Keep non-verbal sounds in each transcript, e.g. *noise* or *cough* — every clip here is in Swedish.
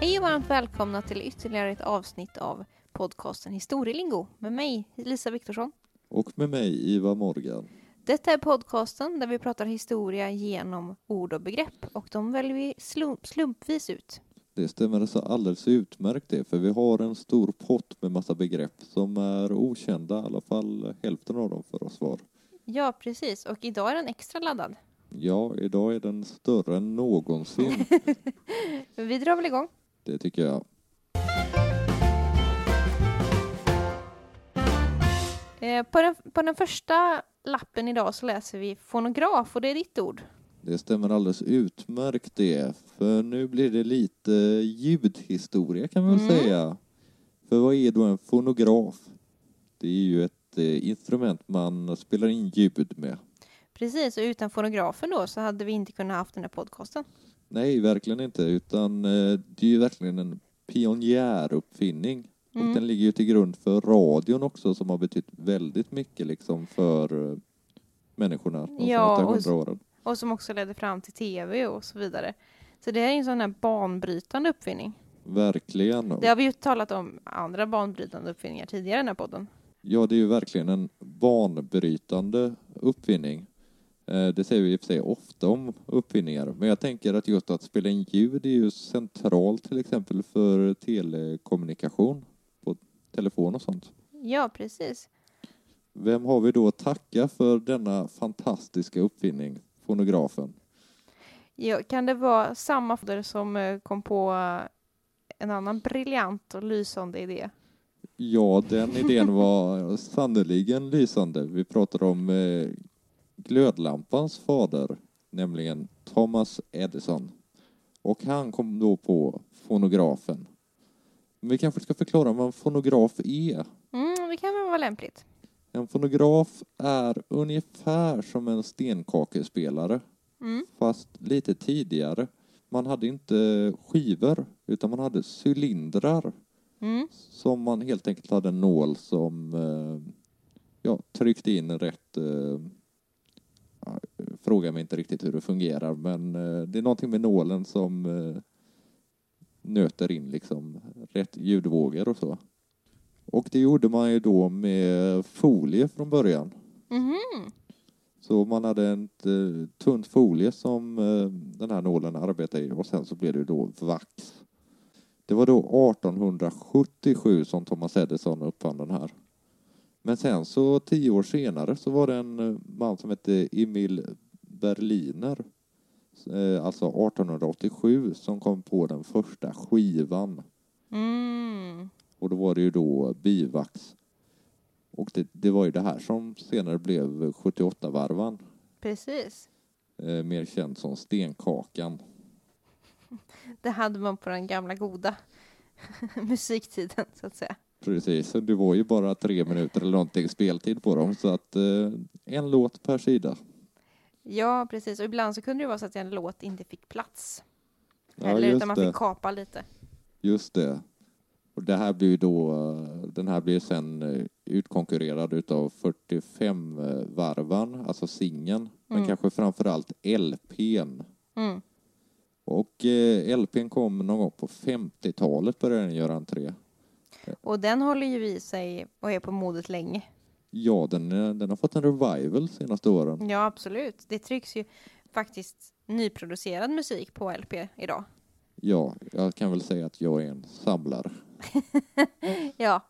Hej och varmt välkomna till ytterligare ett avsnitt av podcasten Historielingo med mig, Lisa Viktorsson. Och med mig, Iva Morgan. Detta är podcasten där vi pratar historia genom ord och begrepp och de väljer vi slump, slumpvis ut. Det stämmer så alldeles utmärkt det, för vi har en stor pott med massa begrepp som är okända, i alla fall hälften av dem för oss var. Ja, precis. Och idag är den extra laddad. Ja, idag är den större än någonsin. *laughs* vi drar väl igång. Det tycker jag. Eh, på, den, på den första lappen idag så läser vi fonograf och det är ditt ord. Det stämmer alldeles utmärkt det, för nu blir det lite ljudhistoria kan man väl Mm. säga. För vad är då en fonograf? Det är ju ett eh, instrument man spelar in ljud med. Precis, och utan fonografen då så hade vi inte kunnat haft den här podcasten. Nej, verkligen inte, utan eh, det är ju verkligen en pionjäruppfinning. Mm. Och den ligger ju till grund för radion också som har betytt väldigt mycket liksom för eh, människorna de Ja, och- hundra åren. Och som också ledde fram till tv och så vidare. Så det är en sån här banbrytande uppfinning. Verkligen. Det har vi ju talat om andra banbrytande uppfinningar tidigare i den här podden. Ja, det är ju verkligen en banbrytande uppfinning. Eh, Det säger vi i och för sig ofta om uppfinningar, men jag tänker att just att spela in ljud är ju centralt till exempel för telekommunikation på telefon och sånt. Ja, precis. Vem har vi då att tacka för denna fantastiska uppfinning, fonografen? Ja, kan det vara samma foder som eh, kom på eh, en annan briljant och lysande idé? Ja, den idén var *laughs* sannoliken lysande. Vi pratar om glödlampans fader, nämligen Thomas Edison. Och han kom då på fonografen. Men vi kanske ska förklara vad en fonograf är. Mm, det kan väl vara lämpligt. En fonograf är ungefär som en stenkakespelare, Mm. fast lite tidigare. Man hade inte skivor, utan man hade cylindrar Mm. som man helt enkelt hade en nål som eh, ja, tryckte in rätt... Eh, ja, fråga mig inte riktigt hur det fungerar, men eh, det är någonting med nålen som eh, nöter in liksom rätt ljudvågor och så. Och det gjorde man ju då med folie från början. Mhm. Så man hade en eh, tunn folie som den här nålen arbetade i och sen så blev det då vax. Det var då 1877 som Thomas Edison uppfann den här. Men sen så tio år senare så var det en man som hette Emil Berliner, eh, alltså 1887, som kom på den första skivan. Mm. Och då var det ju då bivax. Och det, det var ju det här som senare blev 78-varvan. Precis. eh, mer känd som Stenkakan. *laughs* Det hade man på den gamla goda *laughs* musiktiden, så att säga. Precis, det var ju bara tre minuter eller någonting speltid på dem, så att eh, en låt per sida. Ja, precis. Och ibland så kunde det vara så att en låt inte fick plats. Ja, Eller utan man det. fick kapa lite. Just det. Och det här blir då, eh, den här blir sen eh, utkonkurrerad utav 45-varvan, alltså singeln, men Mm. kanske framförallt LPn. Mm. Och eh, LPn kom någon gång på 50-talet började den göra entré. Och den håller ju i sig och är på modet länge. Ja, den, eh, den har fått en revival senaste åren. Ja, absolut. Det trycks ju faktiskt nyproducerad musik på LP idag. Ja, jag kan väl säga att jag är en samlare. *laughs* Ja,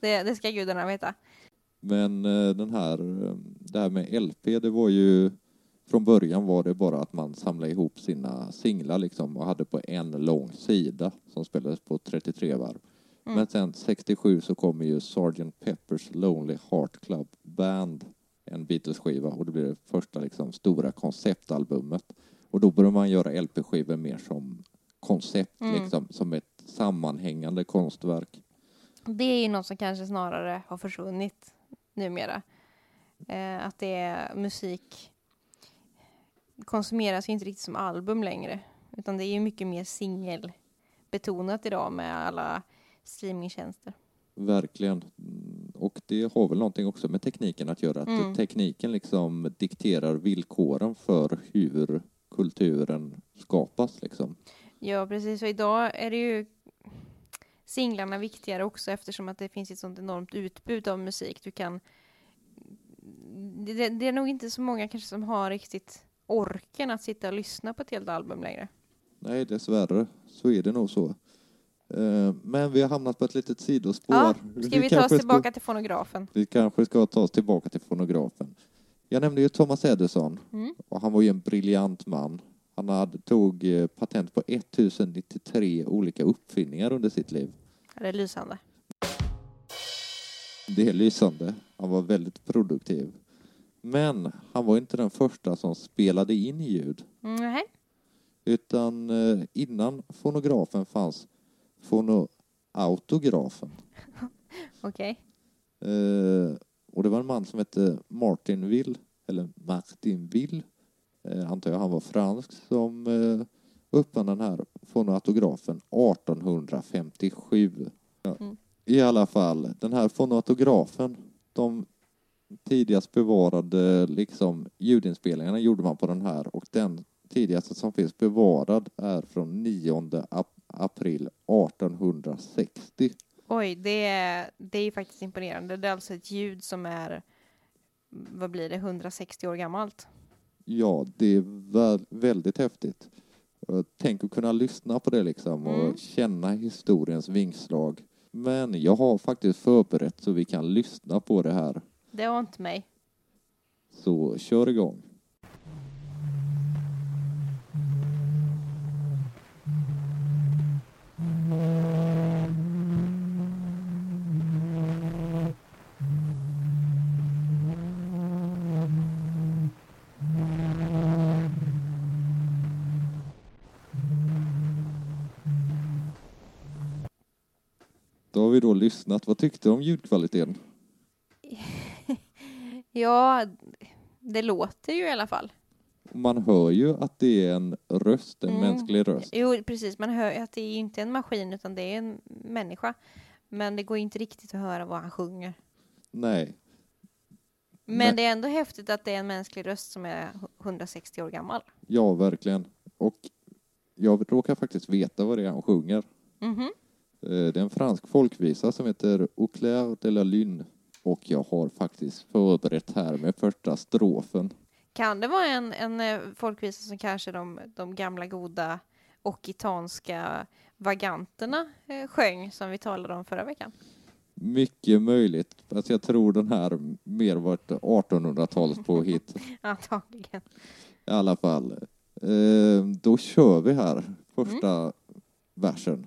det, det ska gudarna veta. Men eh, den här, eh, det här med LP, det var ju från början var det bara att man samlade ihop sina singlar liksom och hade på en lång sida som spelades på 33 varv. Mm. Men sen 67 så kommer ju Sgt. Peppers Lonely Heart Club Band, en Beatles-skiva och det blir det första liksom stora konceptalbumet. Och då börjar man göra LP-skivor mer som koncept, Mm. liksom, som ett sammanhängande konstverk. Det är ju något som kanske snarare har försvunnit numera. Eh, att det är musik konsumeras ju inte riktigt som album längre. Utan det är ju mycket mer singelbetonat idag med alla streamingtjänster. Verkligen. Och det har väl någonting också med tekniken att göra. Att Mm. tekniken liksom dikterar villkoren för hur kulturen skapas liksom. Ja, precis. Och idag är det ju singlarna viktigare också eftersom att det finns ett sånt enormt utbud av musik. Du kan... Det, det är nog inte så många kanske som har riktigt orken att sitta och lyssna på ett helt album längre. Nej, dessvärre så är det nog så. Eh, Men vi har hamnat på ett litet sidospår. Ja, ska vi ta oss tillbaka till fonografen? Vi kanske ska ta oss tillbaka till fonografen. Jag nämnde ju Thomas Edison Mm. och han var ju en briljant man. Han hade, tog eh, patent på 1093 olika uppfinningar under sitt liv. Det är lysande. Det är lysande. Han var väldigt produktiv. Men han var inte den första som spelade in ljud. Mm, nej. Utan eh, innan fonografen fanns fonoautografen. *laughs* Okej. Eh, och det var en man som hette Martin Will, eller Martin Will, eh, antar jag han var fransk, som eh, uppfann den här fonoautografen 1857. Ja. Mm. I alla fall, den här fonoautografen, de tidigast bevarade liksom ljudinspelningarna gjorde man på den här och den tidigaste som finns bevarad är från 9 ap- april 1860. Oj, det är, det är ju faktiskt imponerande. Det är alltså ett ljud som är, vad blir det, 160 år gammalt. Ja, det är vä- väldigt häftigt. Tänk att kunna lyssna på det liksom och Mm. känna historiens vingslag. Men jag har faktiskt förberett så vi kan lyssna på det här. Det var inte mig. Så kör igång. Då har vi då lyssnat. Vad tyckte du om ljudkvaliteten? *laughs* Ja, det låter ju i alla fall. Man hör ju att det är en röst, en Mm. mänsklig röst. Jo, precis. Man hör ju att det är inte en maskin utan det är en människa. Men det går inte riktigt att höra vad han sjunger. Nej, Men Nej. det är ändå häftigt att det är en mänsklig röst som är 160 år gammal. ja verkligen. Och jag råkar faktiskt veta vad det är han sjunger. Mhm. Eh, Det är en fransk folkvisa som heter Au clair de la lune. Och jag har faktiskt förberett här med första strofen. Kan det vara en, en eh, folkvisa som kanske de, de gamla goda occitanska vaganterna eh, sjöng som vi talade om förra veckan? Mycket möjligt. Fast jag tror den här mer var ett 1800-tals påhitt. Antagligen. I alla fall. Eh, Då kör vi här. Första versen.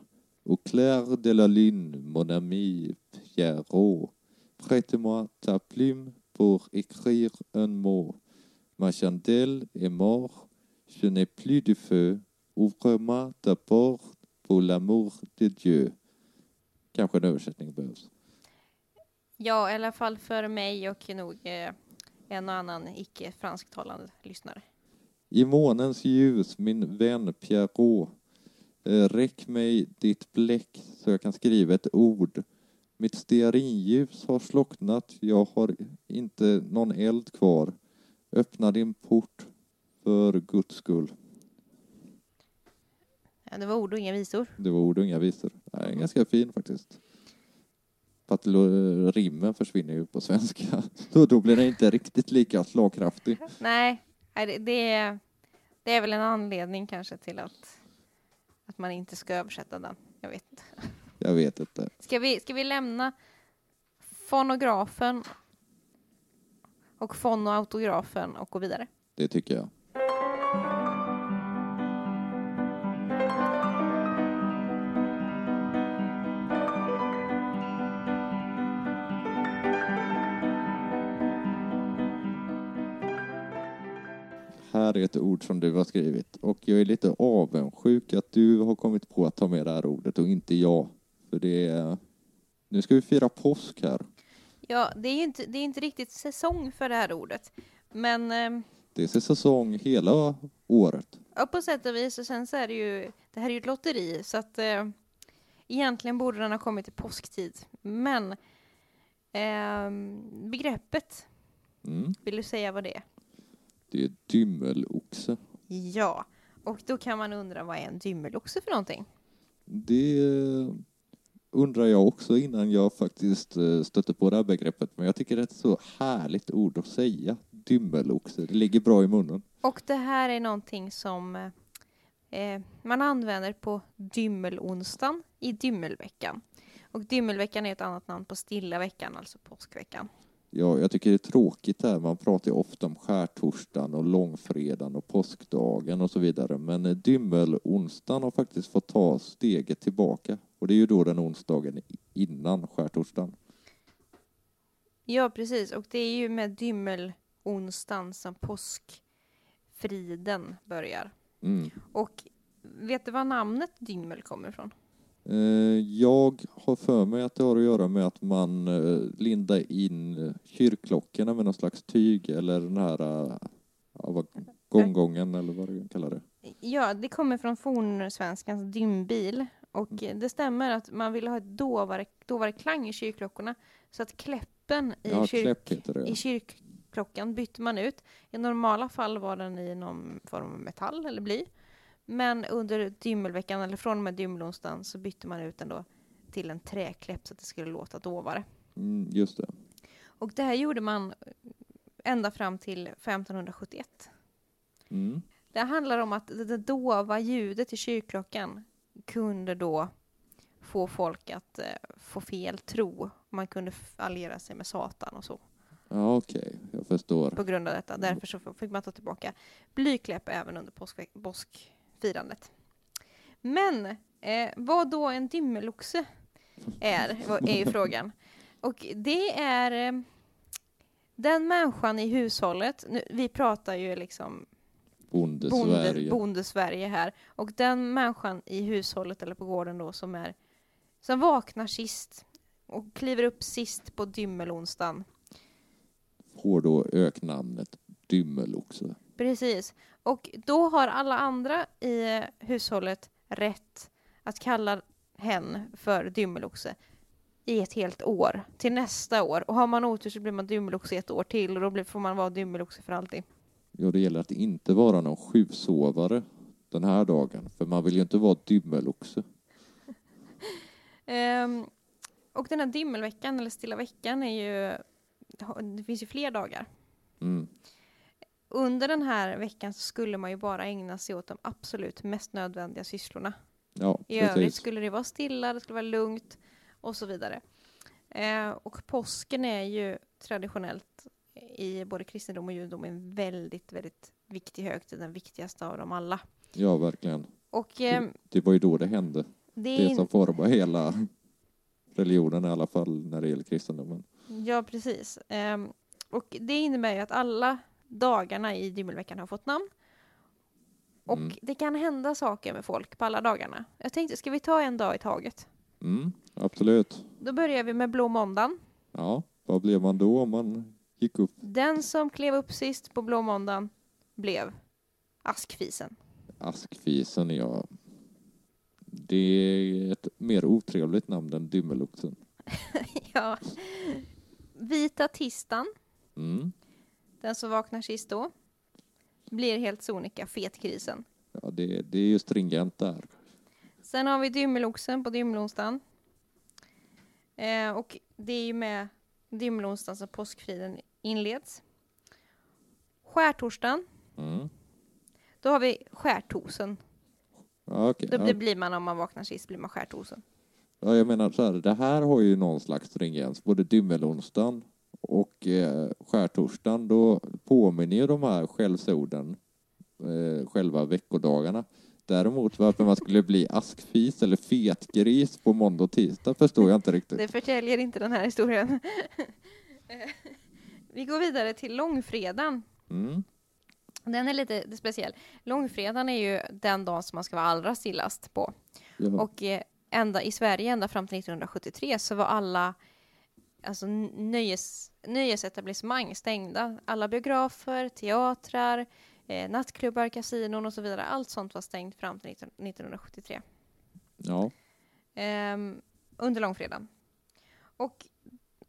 Au clair de la lune, mon ami Pierrot. Prête-moi ta plume pour écrire un mot. Ma chandelle est mort, je n'ai plus de feu. Ouvre-moi ta porte pour l'amour de Dieu. Kanske en översättning behövs. Ja, i alla fall för mig och nog eh, en och annan icke fransktalande lyssnare. I månens ljus, min vän Pierrot, räck mig ditt bläck så jag kan skriva ett ord. Mitt stearinljus har slocknat, jag har inte någon eld kvar. Öppna din port för Guds skull. Ja, det var ord och inga visor. Det var ord och inga visor. Nej, ganska fin faktiskt. För att rimmen försvinner ju på svenska. *laughs* Så då blir den inte riktigt lika slagkraftig. Nej, det, det, är, är väl en anledning kanske till att man inte ska översätta den. Jag vet inte. Jag vet inte. Ska vi, ska vi lämna fonografen och fonoautografen och gå vidare? Det tycker jag. Här är ett ord som du har skrivit och jag är lite avundsjuk att du har kommit på att ta med det här ordet och inte jag. För det är... Nu ska vi fira påsk här. Ja, det är inte, det är inte riktigt säsong för det här ordet. Men eh, Det är säsong hela året. ja, på sätt och vis, och sen så är det ju, det här är ju ett lotteri, så att eh, egentligen borde den ha kommit i påsktid. Men eh, begreppet, Mm. vill du säga vad det är? Det är dymmeloxe. Ja, och då kan man undra vad är en dymmeloxe för någonting? Det undrar jag också innan jag faktiskt eh, stötte på det här begreppet. Men jag tycker det är ett så härligt ord att säga. Dymmeloxe. Det ligger bra i munnen. Och det här är någonting som eh, man använder på dymmelonsdagen i dymmelveckan. Och dymmelveckan är ett annat namn på stilla veckan, alltså påskveckan. Ja, jag tycker det är tråkigt här. Man pratar ju ofta om skärtorsdagen och långfredagen och påskdagen och så vidare. Men eh, dymmelonsdagen har faktiskt fått ta steget tillbaka. Och det är ju då den onsdagen innan skärtorsdagen. Ja, precis. Och det är ju med dymmelonsdagen som påskfriden börjar. Mm. Och vet du var namnet dymmel kommer ifrån? Eh, Jag har för mig att det har att göra med att man eh, lindar in eh, kyrkklockorna med någon slags tyg eller den här ja, gånggången eller vad du kallar det. Ja, det kommer från fornsvenskans dymbil. Och Mm. det stämmer att man ville ha ett dovare, dovare klang i kyrkklockorna. Så att kläppen i, Ja, kyrk, det. i kyrkklockan bytte man ut. I normala fall var den i någon form av metall eller bly. Men under dymmelveckan, eller från och med dymmelonsdagen, så bytte man ut den då till en träkläpp så att det skulle låta dovare. Mm, just det. Och det här gjorde man ända fram till 1571. Mm. Det handlar om att det dova ljudet i kyrkklockan kunde då få folk att eh, få fel tro. Man kunde alliera sig med Satan och så Ja, okej. Jag förstår. på grund av detta. Därför så fick man ta tillbaka blykläpp även under påsk, påskfirandet. Men eh, vad då en dymmeloxe är, är ju frågan. Och det är eh, den människan i hushållet, nu, vi pratar ju liksom Bonde bonde, Sverige. bonde-Sverige här. Och den människan i hushållet eller på gården då som är som vaknar sist och kliver upp sist på dymmelonsdagen. Får då öknamnet Dymmeloxe. Precis. Och då har alla andra i hushållet rätt att kalla hen för dymmeloxe i ett helt år, till nästa år. Och har man otur så blir man dymmeloxe ett år till och då får man vara dymmeloxe för alltid. Ja, det gäller att inte vara någon sjusovare den här dagen. För man vill ju inte vara Dymmeloxe. *laughs* Ehm, och den här dymmelveckan, eller stilla veckan, är ju... Det finns ju fler dagar. Mm. Under den här veckan så skulle man ju bara ägna sig åt de absolut mest nödvändiga sysslorna. Ja, I övrigt skulle det vara stilla, det skulle vara lugnt och så vidare. Eh, och påsken är ju traditionellt i både kristendom och judendom en väldigt, väldigt viktig högtid, den viktigaste av dem alla. Ja, verkligen. Och eh, Det var ju då det hände. det Det som formar hela religionen i alla fall när det gäller kristendomen. Ja, precis. Ehm, och det innebär ju att alla dagarna i dymmelveckan har fått namn. Och Mm. det kan hända saker med folk på alla dagarna. Jag tänkte, ska vi ta en dag i taget? Mm, absolut. Då börjar vi med blå måndagen. Ja, vad blev man då om man gick upp Den som klev upp sist på blå måndagen blev askfisen. askfisen? Ja, det är ett mer otrevligt namn än Dymmeloxen. *laughs* ja. Vita tisdagen, Mm. Den som vaknar sist då, blir helt sonika fetgrisen. Ja, det, det är ju stringent där. Sen har vi dymmeloxen på dymmelonsdagen. Eh, och det är ju med dymmelonsdagen som påskfriden inleds. Skärtorsdagen, Mm. då har vi skärtosen. Ja, okej. Då ja. blir man om man vaknar sist, blir man skärtosen. Ja, jag menar så här, det här har ju någon slags stringens. Både dymmelonsdagen och eh, skärtorsdagen, då påminner ju de här skällsorden eh, själva veckodagarna. Däremot varför man skulle bli askfis eller fetgris på måndag och tisdag förstår jag inte riktigt. Det förtäljer inte den här historien. *laughs* Vi går vidare till långfredagen. Mm. Den är lite speciell. Långfredagen är ju den dag som man ska vara allra stillast på. Ja. Och eh, ända i Sverige, ända fram till 1973, så var alla alltså, nöjes, nöjesetablissemang stängda. Alla biografer, teatrar, eh, nattklubbar, kasinon och så vidare. Allt sånt var stängt fram till 19, 1973. ja. Ehm, under långfredagen. Och,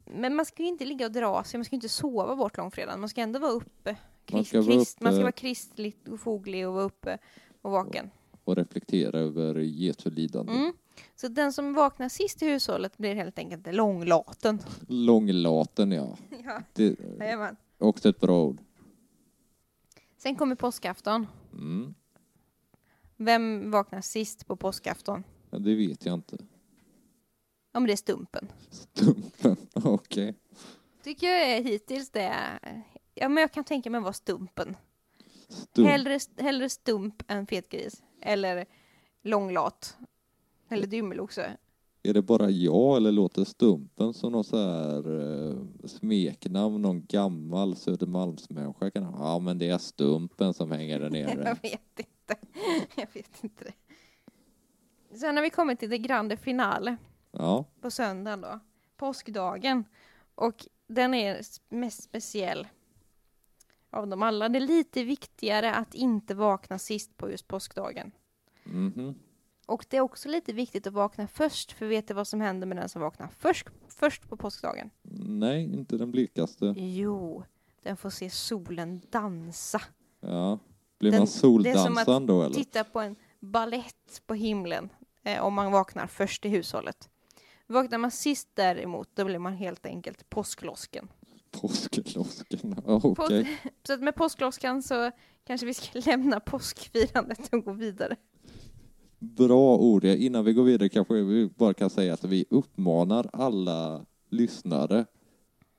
men man ska ju inte ligga och dra sig, man ska ju inte sova bort långfredagen. Man ska ändå vara uppe. Man Krist, ska vara krist, man ska vara kristligt och foglig och vara uppe och vaken. Och reflektera över Jesu lidande. Mm. Så den som vaknar sist i hushållet blir helt enkelt långlaten. Långlaten, ja. *laughs* Ja, Det jajamän. är också ett bra ord. Sen kommer påskafton. Mm. Vem vaknar sist på påskafton? Ja, det vet jag inte. Ja, men det är Stumpen. Stumpen, *laughs* okej. Tycker jag är hittills det. är- Ja, men jag kan tänka mig vara Stumpen. Stump. Hellre, hellre Stump än Fetgris. Eller Långlat. Eller Dymmeloxe. Är det bara jag eller låter Stumpen som någon så här eh, smeknamn någon gammal Södermalmsmänniska kan ha? Ja, men det är Stumpen som hänger där *laughs* Jag nere. vet inte. Jag vet inte det. Sen har vi kommit till det grande finale Ja, på söndagen då. Påskdagen. Och den är mest speciell av dem alla. Det är lite viktigare att inte vakna sist på just påskdagen. mhm. Och det är också lite viktigt att vakna först, för vet du vad som händer med den som vaknar först, först på påskdagen? Nej, inte den blekaste. Jo, den får se solen dansa. Ja. Blir Den- man det är som då eller? Titta på en ballett på himlen eh, om man vaknar först i hushållet. Vaknar man sist däremot, då blir man helt enkelt påsklosken. Påsklosken, *laughs* okej. *laughs* Så att med påskloskan så kanske vi ska *laughs* lämna påskfirandet och gå vidare. Bra ord. Innan vi går vidare kanske vi bara kan säga att vi uppmanar alla lyssnare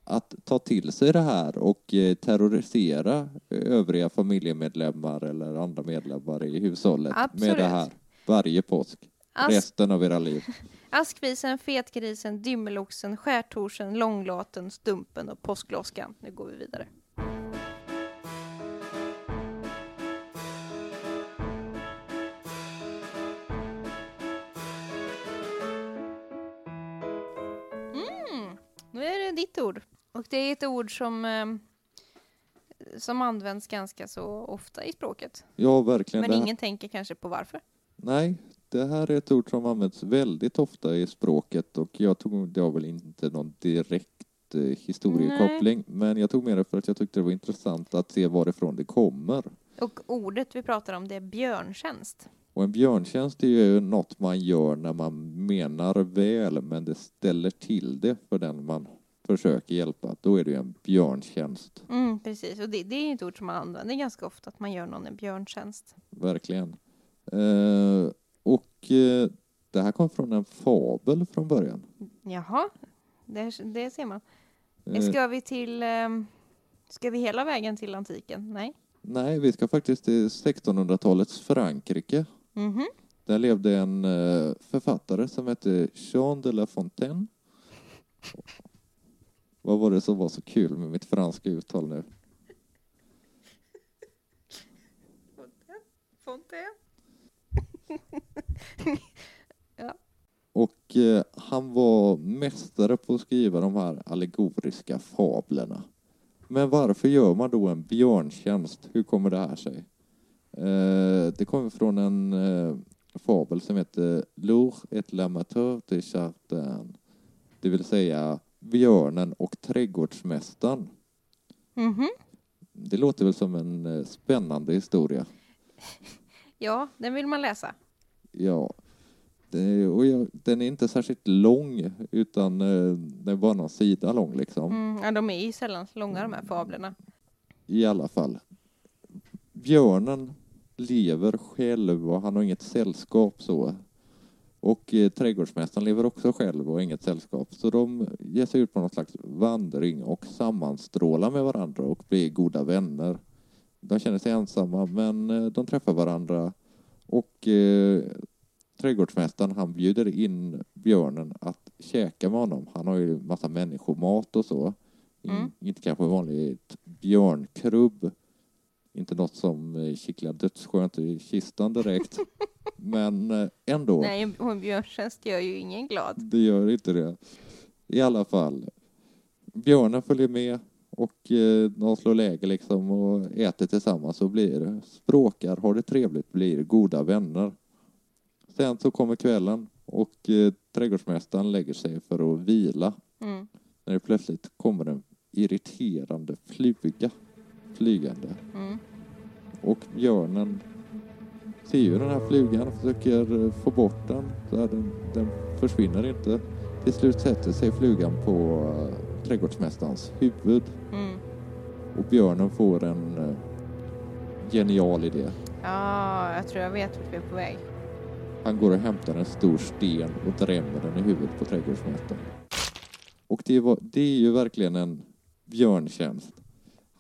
att ta till sig det här och eh, terrorisera övriga familjemedlemmar eller andra medlemmar i hushållet med Absolut. det här varje påsk. Ask, Resten av era liv. *laughs* askvisen, fetgrisen, dymmeloxen, skärtorsen, långlaten, stumpen och påskloskan. Nu går vi vidare. Och det är ett ord som, eh, som används ganska så ofta i språket. Ja, verkligen. Men ingen tänker kanske på varför. Nej, det här är ett ord som används väldigt ofta i språket och jag tog, det har väl inte någon direkt eh, historiekoppling, men jag tog med det för att jag tyckte det var intressant att se varifrån det kommer. Och ordet vi pratar om det är björntjänst. Och en björntjänst är ju något man gör när man menar väl, men det ställer till det för den man försöker hjälpa. Då är det ju en björntjänst, Mm, precis, och det, det är ett ord som man använder ganska ofta, att man gör någon en björntjänst. verkligen. Eh, och eh, det här kom från en fabel från början. Jaha, det, det ser man. Eh, Ska vi till... ehm, Ska vi hela vägen till antiken? Nej? nej, vi ska faktiskt till 1600-talets Frankrike. Mhm. Där levde en eh, författare som hette Jean de La Fontaine. Vad var det som var så kul med mitt franska uttal nu? Fontaine. *laughs* Och eh, han var mästare på att skriva de här allegoriska fablerna. Men varför gör man då en björntjänst? Hur kommer det här sig? Eh, det kommer från en eh, fabel som heter Lour et l'amateur de jardin. Det vill säga björnen och trädgårdsmästaren. Mhm. Det låter väl som en eh, spännande historia. *laughs* Ja, den vill man läsa. Ja. Det, och jag, den är inte särskilt lång, utan eh, den är bara någon sida lång liksom. Mm, ja, de är ju sällan långa de här fablerna. I alla fall. Björnen lever själv och han har inget sällskap så. Och eh, trädgårdsmästaren lever också själv och inget sällskap. Så de ger sig ut på någon slags vandring och sammanstrålar med varandra och blir goda vänner. De känner sig ensamma men eh, de träffar varandra och eh, trädgårdsmästaren han bjuder in björnen att käka med honom. Han har ju massa människomat och så. In, Mm. Inte kanske vanligt björnkrubb. Inte något som eh, kittlar dödsskönt i kistan direkt. *laughs* Men eh, ändå. Nej, en björntjänst gör ju ingen glad. Det gör inte det. I alla fall. Björnen följer med och eh, de slår läger liksom och äter tillsammans och blir språkar, har det trevligt, blir goda vänner. Sen så kommer kvällen och eh, trädgårdsmästaren lägger sig för att vila Mm. när det plötsligt kommer en irriterande fluga flygande Mm. och björnen ser ju den här flugan och försöker eh, få bort den. Så den, den försvinner inte. Till slut sätter sig flugan på uh, trädgårdsmästarens huvud Mm. och björnen får en uh, genial idé. Ja, jag tror jag vet vart vi är på väg. Han går och hämtar en stor sten och drämmer den i huvudet på trädgårdsmästaren. Och det, var, det är ju verkligen en björntjänst.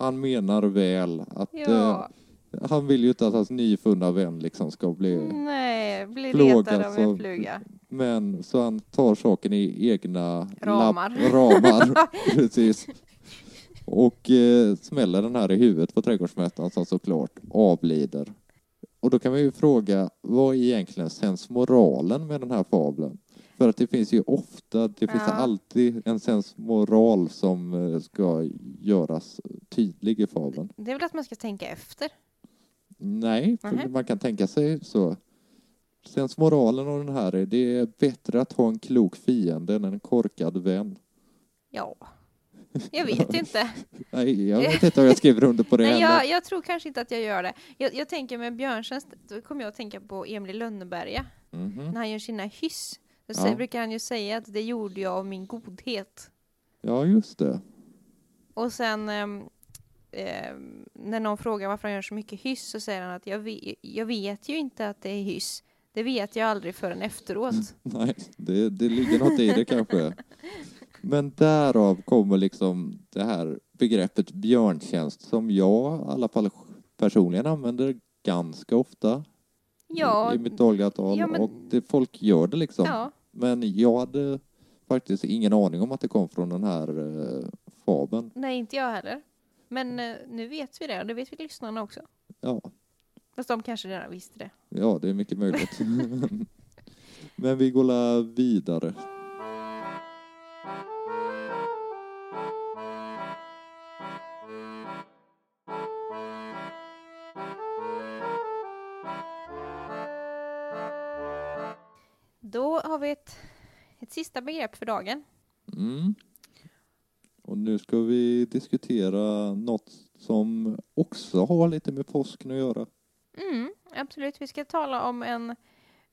Han menar väl att Ja. eh, han vill ju inte att hans nyfunna vän liksom ska bli... Nej, blir Plågas retad av en fluga. Men så han tar saken i egna Ramar. lapp- ramar *laughs* precis. Och eh, smäller den här i huvudet på trädgårdsmästaren som såklart avlider. Och då kan man ju fråga, vad är egentligen sensmoralen med den här fabeln? För att det finns ju ofta, det finns Ja. alltid en sensmoral som eh, ska göras tydlig i fabeln. Det är väl att man ska tänka efter. Nej, för Nähä. man kan tänka sig så. Sensmoralen av den här är, det är bättre att ha en klok fiende än en korkad vän. Ja, jag vet *laughs* inte. Nej, jag vet inte om jag skriver under på det *laughs* Nej, jag, jag tror kanske inte att jag gör det. Jag, jag tänker med björntjänst, då kommer jag att tänka på Emil Lönneberga. Mhm. När han gör sina hyss. Då Ja. säger, brukar han ju säga att det gjorde jag av min godhet. Ja, just det. Och sen ehm, när någon frågar varför han gör så mycket hyss så säger han att jag vet, jag vet ju inte att det är hyss. Det vet jag aldrig förrän efteråt. *laughs* Nej, det, det ligger något i det kanske. Men därav kommer liksom det här begreppet björntjänst som jag i alla fall personligen använder ganska ofta Ja, i mitt dagliga tal. ja, men- Och det, folk gör det liksom. ja, Men jag hade faktiskt ingen aning om att det kom från den här eh, fabeln. nej inte jag heller. Men eh, nu vet vi det och det vet vi lyssnarna också. Ja, Fast de kanske redan visste det. ja, det är mycket möjligt. *laughs* Men vi går vidare. Sista begrepp för dagen. Mm. Och nu ska vi diskutera något som också har lite med påsken att göra. Mm, absolut, vi ska tala om en,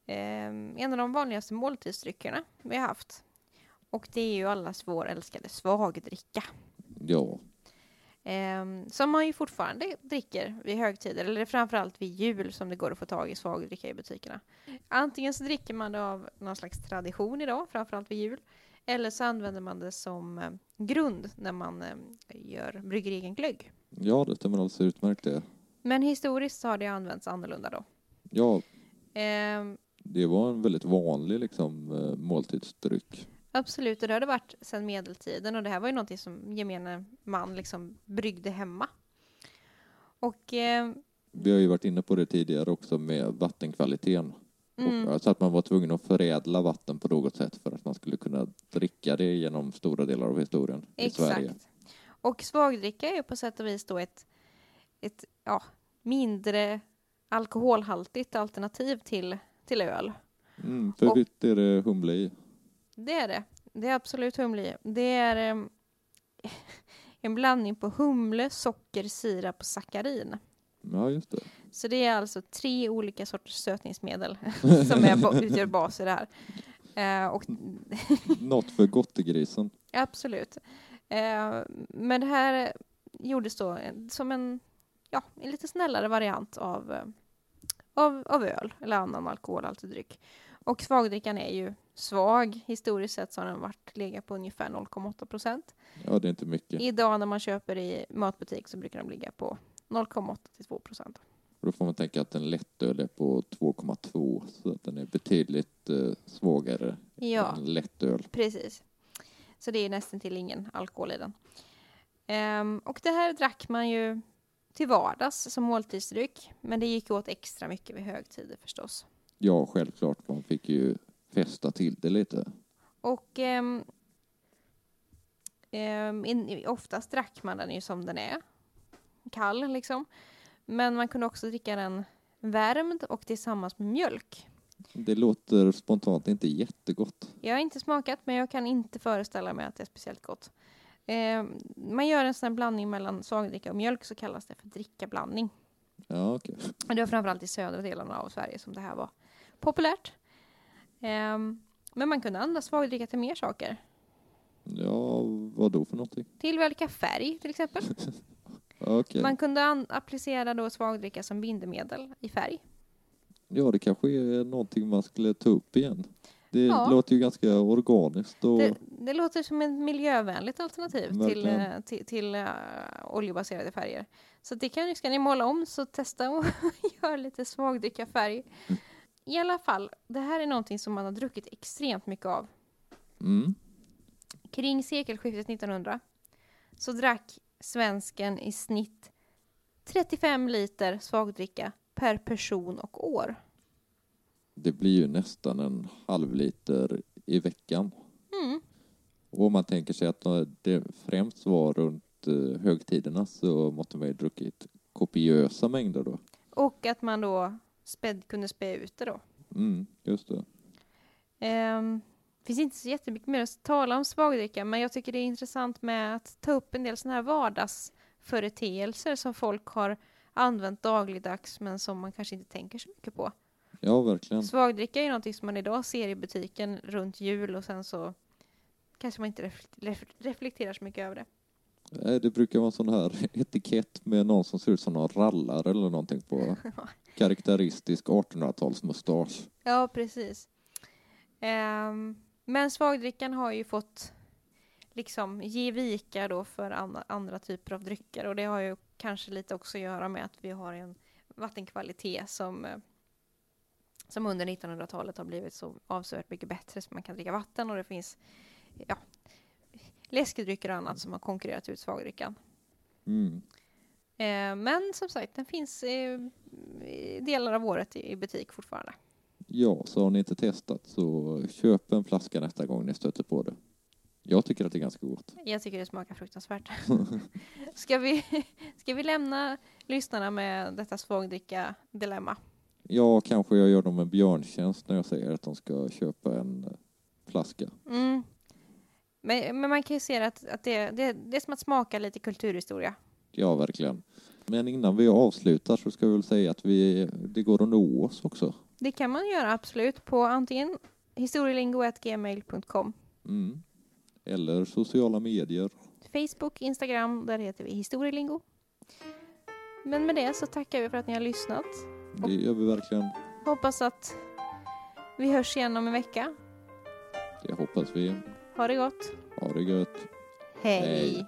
eh, en av de vanligaste måltidsdryckerna vi har haft. Och det är ju allas vår älskade svagdricka. Ja, Eh, som man ju fortfarande dricker vid högtider, eller framförallt vid jul som det går att få tag i svagdricka i butikerna. Antingen så dricker man det av någon slags tradition idag, framförallt vid jul. Eller så använder man det som eh, grund när man eh, gör brygger egen glögg. ja det stämmer alldeles utmärkt det. Men historiskt så har det använts annorlunda då. Ja, Eh, det var en väldigt vanlig liksom, eh, måltidsdryck. Absolut, och det har det varit sedan medeltiden och det här var ju någonting som gemene man liksom bryggde hemma. Och eh, Vi har ju varit inne på det tidigare också med vattenkvaliteten. mm, Och, alltså att man var tvungen att förädla vatten på något sätt för att man skulle kunna dricka det genom stora delar av historien i Sverige. exakt. Och svagdricka är ju på sätt och vis då ett, ett ja, mindre alkoholhaltigt alternativ till, till öl. Mm, för Och- visst är det humle i? Det är det. Det är absolut humle. Det är em, *laughs* en blandning på humle, socker, sirap och sackarin. Ja, just det. Så det är alltså tre olika sorters sötningsmedel *laughs* som är, utgör bas i det här. Eh, och, *laughs* Något för gottegrisen. absolut. Eh, men det här gjordes då som en, ja, en lite snällare variant av, eh, av, av öl eller annan alkoholhaltig dryck. Och svagdrickan är ju svag. Historiskt sett så har den varit legat på ungefär 0,8 procent. Ja, det är inte mycket. Idag när man köper i matbutik så brukar de ligga på 0,8 till 2 procent. Då får man tänka att en lättöl är på 2,2 så att den är betydligt eh, svagare Ja. än lättöl. Precis. Så det är nästan till ingen alkohol i den. Ehm, och det här drack man ju till vardags som måltidsdryck. Men det gick åt extra mycket vid högtider förstås. Ja, självklart. Man fick ju fästa till det lite. Och ehm, in, oftast drack man den ju som den är. Kall liksom. Men man kunde också dricka den värmd och tillsammans med mjölk. Det låter spontant inte jättegott. Jag har inte smakat men jag kan inte föreställa mig att det är speciellt gott. Eh, man gör en sån här blandning mellan svagdricka och mjölk så kallas det för drickablandning. Ja. Men det var framförallt i södra delarna av Sverige som det här var populärt. Ehm, men man kunde använda svagdricka till mer saker. Ja, vad då för någonting? Tillverka färg till exempel. *laughs* Okej. Man kunde applicera då svagdricka som bindemedel i färg. Ja, det kanske är någonting man skulle ta upp igen. Det Ja. låter ju ganska organiskt och Det, det låter som ett miljövänligt alternativ till, Verkligen. eh, till, till eh, oljebaserade färger. Så det kan, ska ni måla om så testa och *laughs* göra lite svagdricka färg. I alla fall, det här är någonting som man har druckit extremt mycket av. mm, Kring sekelskiftet 1900 så drack svensken i snitt 35 liter svagdricka per person och år. det blir ju nästan en halv liter i veckan. Mm. Och om man tänker sig att det främst var runt eh, högtiderna så måste man ju druckit kopiösa mängder då. Och att man då späd, kunde spä ut det då. Mm, just det. Um, finns inte så jättemycket mer att tala om svagdricka, men jag tycker det är intressant med att ta upp en del sådana här vardagsföreteelser som folk har använt dagligdags, men som man kanske inte tänker så mycket på. Ja, verkligen. Svagdricka är ju någonting som man idag ser i butiken runt jul och sen så kanske man inte reflek- ref- reflekterar så mycket över det. Nej, Det brukar vara en sån här *laughs* etikett med någon som ser ut som någon rallare eller någonting på *laughs* karaktäristisk 1800-talsmustasch. Ja, precis. Ehm, men svagdrickan har ju fått liksom ge vika då för andra, andra typer av drycker och det har ju kanske lite också att göra med att vi har en vattenkvalitet som, eh, som under 1900-talet har blivit så avsevärt mycket bättre så man kan dricka vatten och det finns ja, läskedrycker och annat som har konkurrerat ut svagdrickan. Mm. Eh, men som sagt, den finns i delar av året i, butik fortfarande. Ja, så har ni inte testat så köp en flaska nästa gång ni stöter på det. Jag tycker att det är ganska gott. Jag tycker det smakar fruktansvärt. *laughs* ska, vi, ska vi lämna lyssnarna med detta svagdricka-dilemma? Ja, kanske jag gör dem en björntjänst när jag säger att de ska köpa en flaska. Mm. Men, men man kan ju se att, att det, det, det är som att smaka lite kulturhistoria. Ja, verkligen. Men innan vi avslutar så ska vi väl säga att vi, det går att nå oss också. Det kan man göra absolut på antingen historielingo.gmail.com Mm. Eller sociala medier. Facebook, Instagram, där heter vi historielingo. Men med det så tackar vi för att ni har lyssnat. Det gör vi verkligen. Hoppas att vi hörs igen om en vecka. Det hoppas vi. Ha det gott. Ha det gött. Hej. Hej.